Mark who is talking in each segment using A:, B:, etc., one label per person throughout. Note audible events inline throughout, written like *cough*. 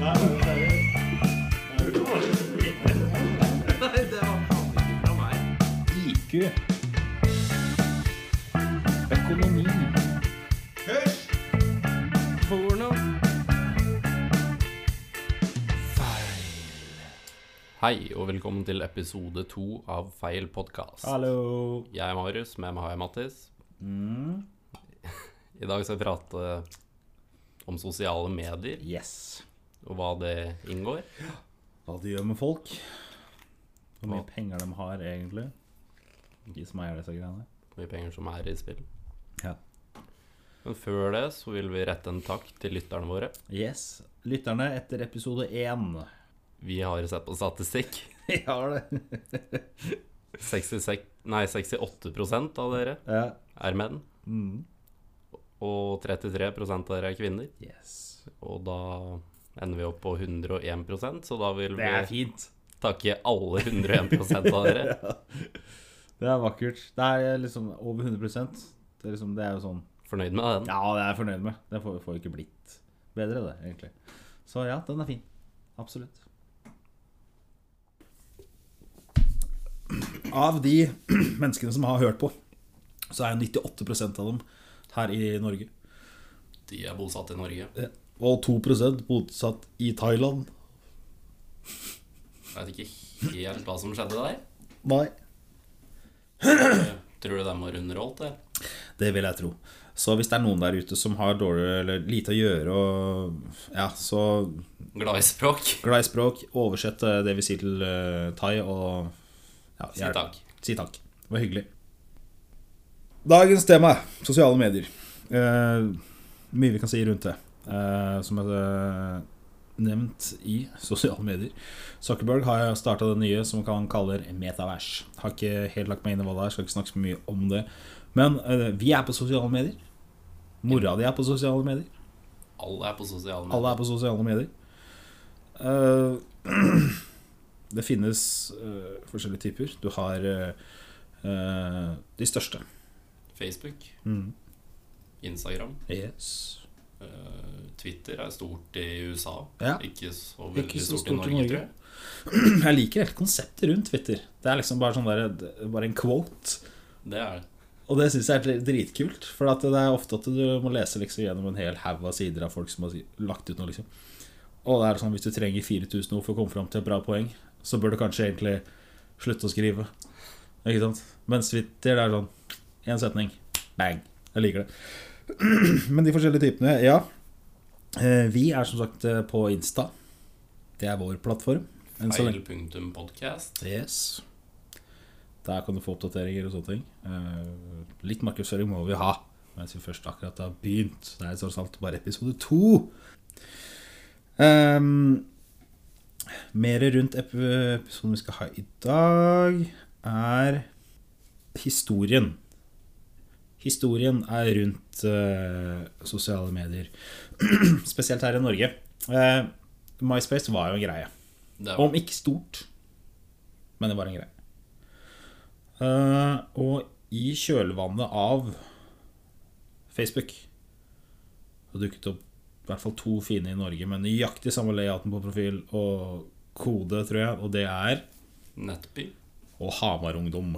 A: IQ. Økonomi.
B: Porno.
C: Hei, og velkommen til episode to av Feil podkast.
A: Hallo.
C: Jeg er Marius, med meg har jeg Mattis. *laughs* I dag skal vi prate om sosiale medier,
A: Yes.
C: Og hva det inngår.
A: Hva det gjør med folk. Hvor mye
C: Hva?
A: penger de har, egentlig. De som eier disse greiene.
C: Hvor mye penger som er i spill.
A: Ja.
C: Men før det så vil vi rette en takk til lytterne våre.
A: Yes. Lytterne etter episode én.
C: Vi har sett på statistikk. *laughs*
A: Vi har det.
C: 66, nei, 68% av dere
A: Ja.
C: er menn,
A: Mm.
C: og 33 av dere er kvinner.
A: Yes.
C: Og da ender vi opp på 101% så da vil vi takke alle *laughs* 101 av dere.
A: Det er vakkert. Det er liksom over 100% Det er, liksom, det er jo sånn
C: Fornøyd med den?
A: Ja, det er jeg fornøyd med. Det får, får ikke blitt bedre, det, egentlig. Så ja, den er fin. Absolutt. Av de *clears throat* menneskene som har hørt på, så er 98% av dem her i Norge.
C: De er bosatt i Norge.
A: Og 2% bosatt i Thailand.
C: Jeg vet ikke helt hva som skjedde der.
A: Nei.
C: Tror du de var underholdt, det?
A: Det vil jeg tro. Så hvis det er noen der ute som har dårlig eller lite å gjøre, og ja, så
C: Glad i språk?
A: glad i språk, oversett eh, det vi sier til uh, thai, og ja,
C: Si takk.
A: Si takk. Det var hyggelig. Dagens tema sosiale medier. Uh, mye vi kan si rundt det. Eh, som er eh, nevnt i sosiale medier. Zuckerberg har starta det nye som han kaller metavers. Har ikke helt lagt meg inn i hva det er, skal ikke snakke så mye om det. Men uh, vi er på sosiale medier. Mora di er på sosiale medier.
C: Alle er på sosiale medier.
A: Alle er på sosiale medier. Uh, *clears throat* det finnes uh, forskjellige typer. Du har de største.
C: Facebook,
A: Mm.
C: Instagram,
A: Yes.
C: Eh, Twitter er stort i USA.
A: Ja.
C: Ikke så veldig
A: Ikke så
C: stort,
A: stort i
C: Norge,
A: Norge.
C: tror *clears throat* jeg.
A: Jeg liker helt konseptet rundt Twitter. Det er liksom bare sånn der, er bare en quote.
C: Det er det.
A: Og det syns jeg er dritkult. For at det er ofte at du må lese liksom gjennom en hel haug av sider av folk som har lagt ut noe. liksom Og det er sånn hvis du trenger 4000 ord for å komme fram til et bra poeng, så bør du kanskje egentlig slutte å skrive. Ikke sant? Mens Twitter det er sånn én setning. Bang. Jeg liker det. *clears throat* Men de forskjellige typene, ja. Eh, Vi er som sagt eh, på Insta. Det er vår plattform.
C: Feil.podkast.
A: Yes. Der kan du få oppdateringer og sånne ting. Eh, litt markedsføring må vi ha. Mens vi først akkurat har begynt. Det er tross alt bare episode to. Um, mer rundt ep- episoden vi skal ha i dag, er historien. Historien er rundt uh, sosiale medier. *clears throat* Spesielt her i Norge. Uh, MySpace var jo en greie.
C: Var
A: Om ikke stort, men det var en greie. Uh, og i kjølvannet av Facebook Det dukket opp i hvert fall to fine i Norge med nøyaktig samme layouten på profil og kode, tror jeg, og det er
C: Nettby.
A: og Hamar-ungdom.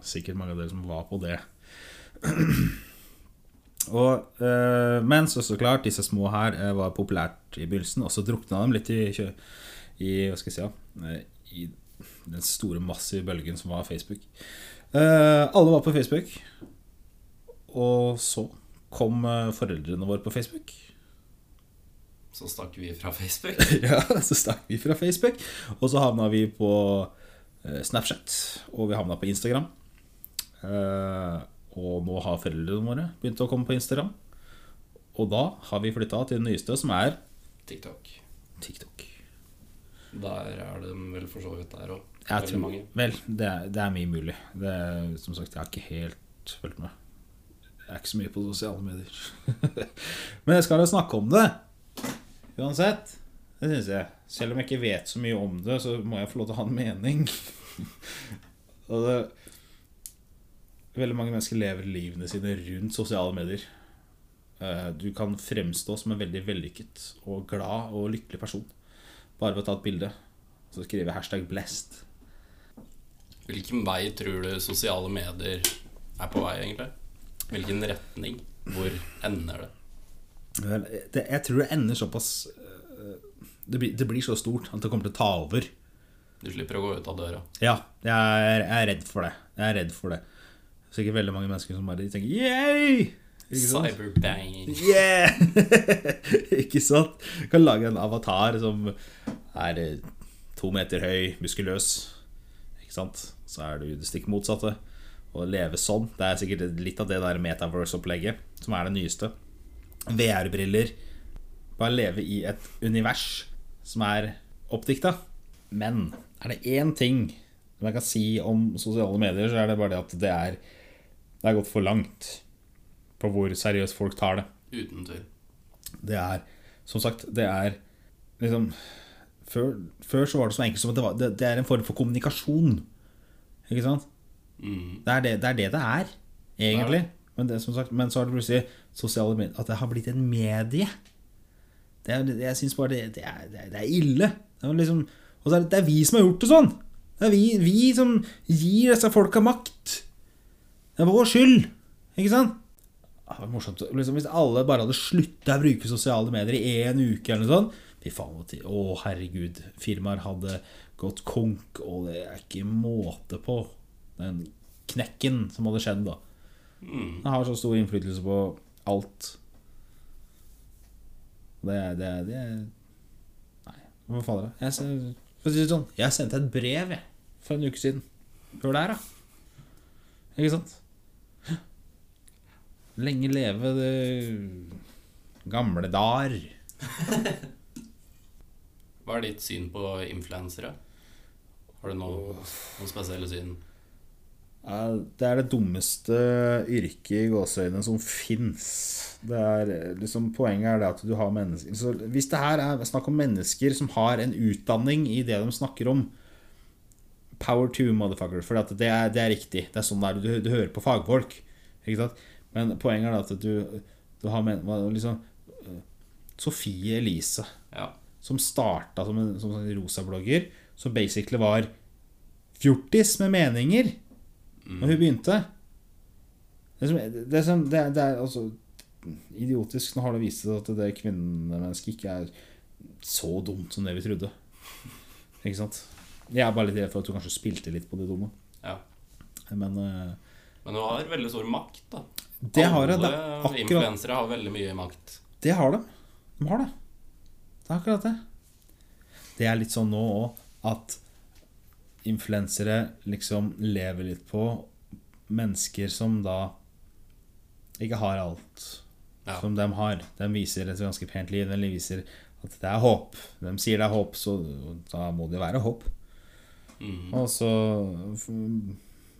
A: Sikkert mange av dere som var på det. *clears throat* Og, eh, men så, så klart, disse små her eh, var populært i begynnelsen, og så drukna de litt i, i hva skal jeg si, eh, i den store, massive bølgen som var Facebook. Alle var på Facebook, og så kom foreldrene våre på Facebook.
C: Så stakk vi fra Facebook. *laughs*
A: ja, så stakk vi fra Facebook, og så havna vi på Snapchat, og vi havna på Instagram. Eh, og nå har foreldrene våre begynt å komme på Instagram. Og da har vi flytta til den nyeste, som er
C: TikTok.
A: TikTok.
C: Der er de vel for så vidt der òg.
A: Vel, det er, det er mye mulig. Det er, som sagt, jeg har ikke helt fulgt med. Jeg er ikke så mye på sosiale medier. *laughs* Men jeg skal jo snakke om det. Uansett. Det syns jeg. Selv om jeg ikke vet så mye om det, så må jeg få lov til å ha en mening. *laughs* Og det, veldig mange mennesker lever livene sine rundt sosiale medier. Eh, Du kan fremstå som en veldig vellykket og glad og lykkelig person bare ved å ta et bilde og så skrive hashtag 'blessed'.
C: Hvilken vei tror du sosiale medier er på vei, egentlig? Hvilken retning? Hvor ender det?
A: Det, jeg tror det ender såpass eh, det blir, det blir så stort at det kommer til å ta over.
C: Du slipper å gå ut av døra.
A: Ja, jeg er, jeg er redd for det. Jeg er redd for det. Sikkert veldig mange mennesker som bare tenker Yay!
C: Cyberbanging.
A: Yeah! *laughs* ikke sant? Kan lage en avatar som er eh, to meter høy, muskuløs. Ikke sant? Så er du det stikk motsatte. Å leve sånn. Det er sikkert litt av det der metaverse-opplegget som er det nyeste. VR-briller. Bare leve i et univers som er oppdikta. Men er det én ting som jeg kan si om sosiale medier, så er det bare det at det er Det er gått for langt på hvor seriøst folk tar det.
C: Uten tvil.
A: Det er Som sagt, det er liksom Før, før så var det så enkelt som at det, var, det, det er en form for kommunikasjon. Ikke sant?
C: Mm.
A: Det er det det er, det det er egentlig. Men, det, som sagt, men så har det plutselig sosiale medier At det har blitt en medie. Det er, jeg syns bare det, det, er, det er- ille. Det liksom, og så er det, det er vi som har gjort det sånn. Det er vi, vi som gir disse folka makt. Det er vår skyld. Ikke sant? Ah, Det var morsomt. Liksom, hvis alle bare hadde slutta å bruke sosiale medier i én uke eller noe sånt Fy faen, å herregud. Firmaer hadde gått konk, og det er ikke måte på den knekken som hadde skjedd da.
C: Mm.
A: Det har så stor innflytelse på alt. Det er det, er- det er Nei, hva fader er det? Jeg, for å si det sånn, jeg sendte et brev jeg, for en uke siden. Før der, da. Ikke sant? Lenge leve det gamle dar. *laughs*
C: Hva er ditt syn på influensere? Har du noe, noen spesielle syn?
A: Det er det dummeste yrket i gåseøynene som fins. Liksom, poenget er det at du har mennesker så Hvis det her er snakk om mennesker som har en utdanning i det de snakker om Power to motherfucker. For det, er, det er riktig. Det er sånn det er. Du, du hører på fagfolk. Ikke sant? Men poenget er at du, du har men, liksom, Sofie Elise
C: Ja.
A: som starta som en som en rosa-blogger, som basically var fjortis med meninger når hun begynte. Det, som, det, er, det, er- det er altså idiotisk. Nå har det vist seg at det kvinnemennesket ikke er så dumt som det vi trodde. Ikke sant? Jeg er bare litt redd for at hun kanskje spilte litt på det dumme.
C: ja.
A: Men eh,
C: Men du har veldig stor makt, da.
A: det har jeg.
C: Alle
A: er
C: influensere har veldig mye makt.
A: Det har de. De har det. Det er akkurat det. Det er litt sånn nå òg at influensere liksom lever litt på mennesker som da ikke har alt
C: Ja.
A: som de har. De viser et ganske pent liv. De viser at det er håp. De sier det er håp, så da må det være håp.
C: Mm.
A: Og så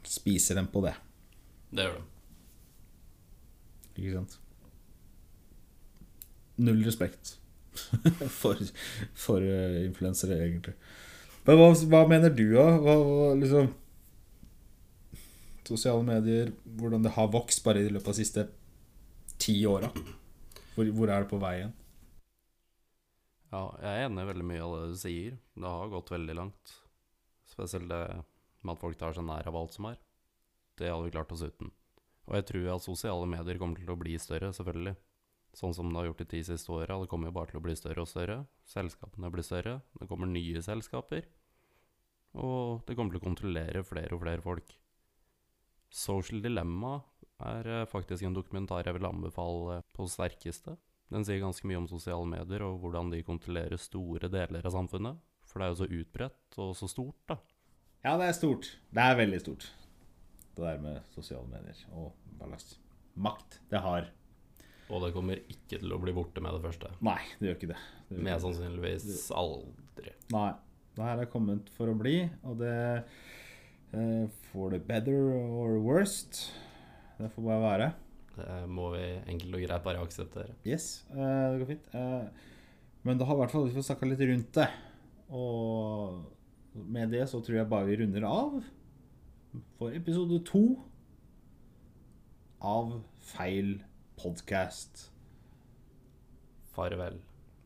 A: spiser de på det.
C: Det gjør de.
A: Ikke sant? Null respekt *laughs* for, for eh, influensere, egentlig. Men hva, hva mener du, da? Hva, hva, liksom Sosiale medier, hvordan det har vokst bare i løpet av de siste ti åra? Hvor, hvor er det på vei igjen?
C: Ja, jeg er enig i veldig mye av det du sier. Det har gått veldig langt. Spesielt det med at folk tar seg nær av alt som er. Det hadde vi klart oss uten. Og jeg tror at sosiale medier kommer til å bli større, selvfølgelig. Sånn som det har gjort de ti siste åra. Det kommer jo bare til å bli større og større. Selskapene blir større. Det kommer nye selskaper. Og det kommer til å kontrollere flere og flere folk. Social Dilemma er eh, faktisk en dokumentar jeg vil anbefale på sterkeste. Den sier ganske mye om sosiale medier og hvordan de kontrollerer store deler av samfunnet. For det er jo så utbredt og så stort, da.
A: Ja, det er stort. Det er veldig stort. Det der med sosiale medier og hva slags makt det har.
C: Og det kommer ikke til å bli borte med det første.
A: Nei, det gjør ikke det. det gjør
C: Mer sannsynligvis aldri.
A: Nei. Det her er kommet for å bli, og det eh, For the better or worst. Det får bare være.
C: Det må vi enkelt og greit bare akseptere.
A: Yes, eh, det går fint. Eh, men det har i hvert fall vi får snakka litt rundt det. Og med det så tror jeg bare vi runder av for episode to av Feil podkast.
C: Farvel.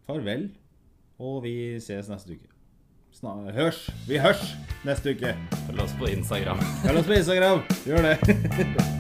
A: Farvel, og vi ses neste uke. Sna hørs! Vi hørs neste uke!
C: Følg oss på Instagram.
A: Følg oss på Instagram! Gjør det! *laughs*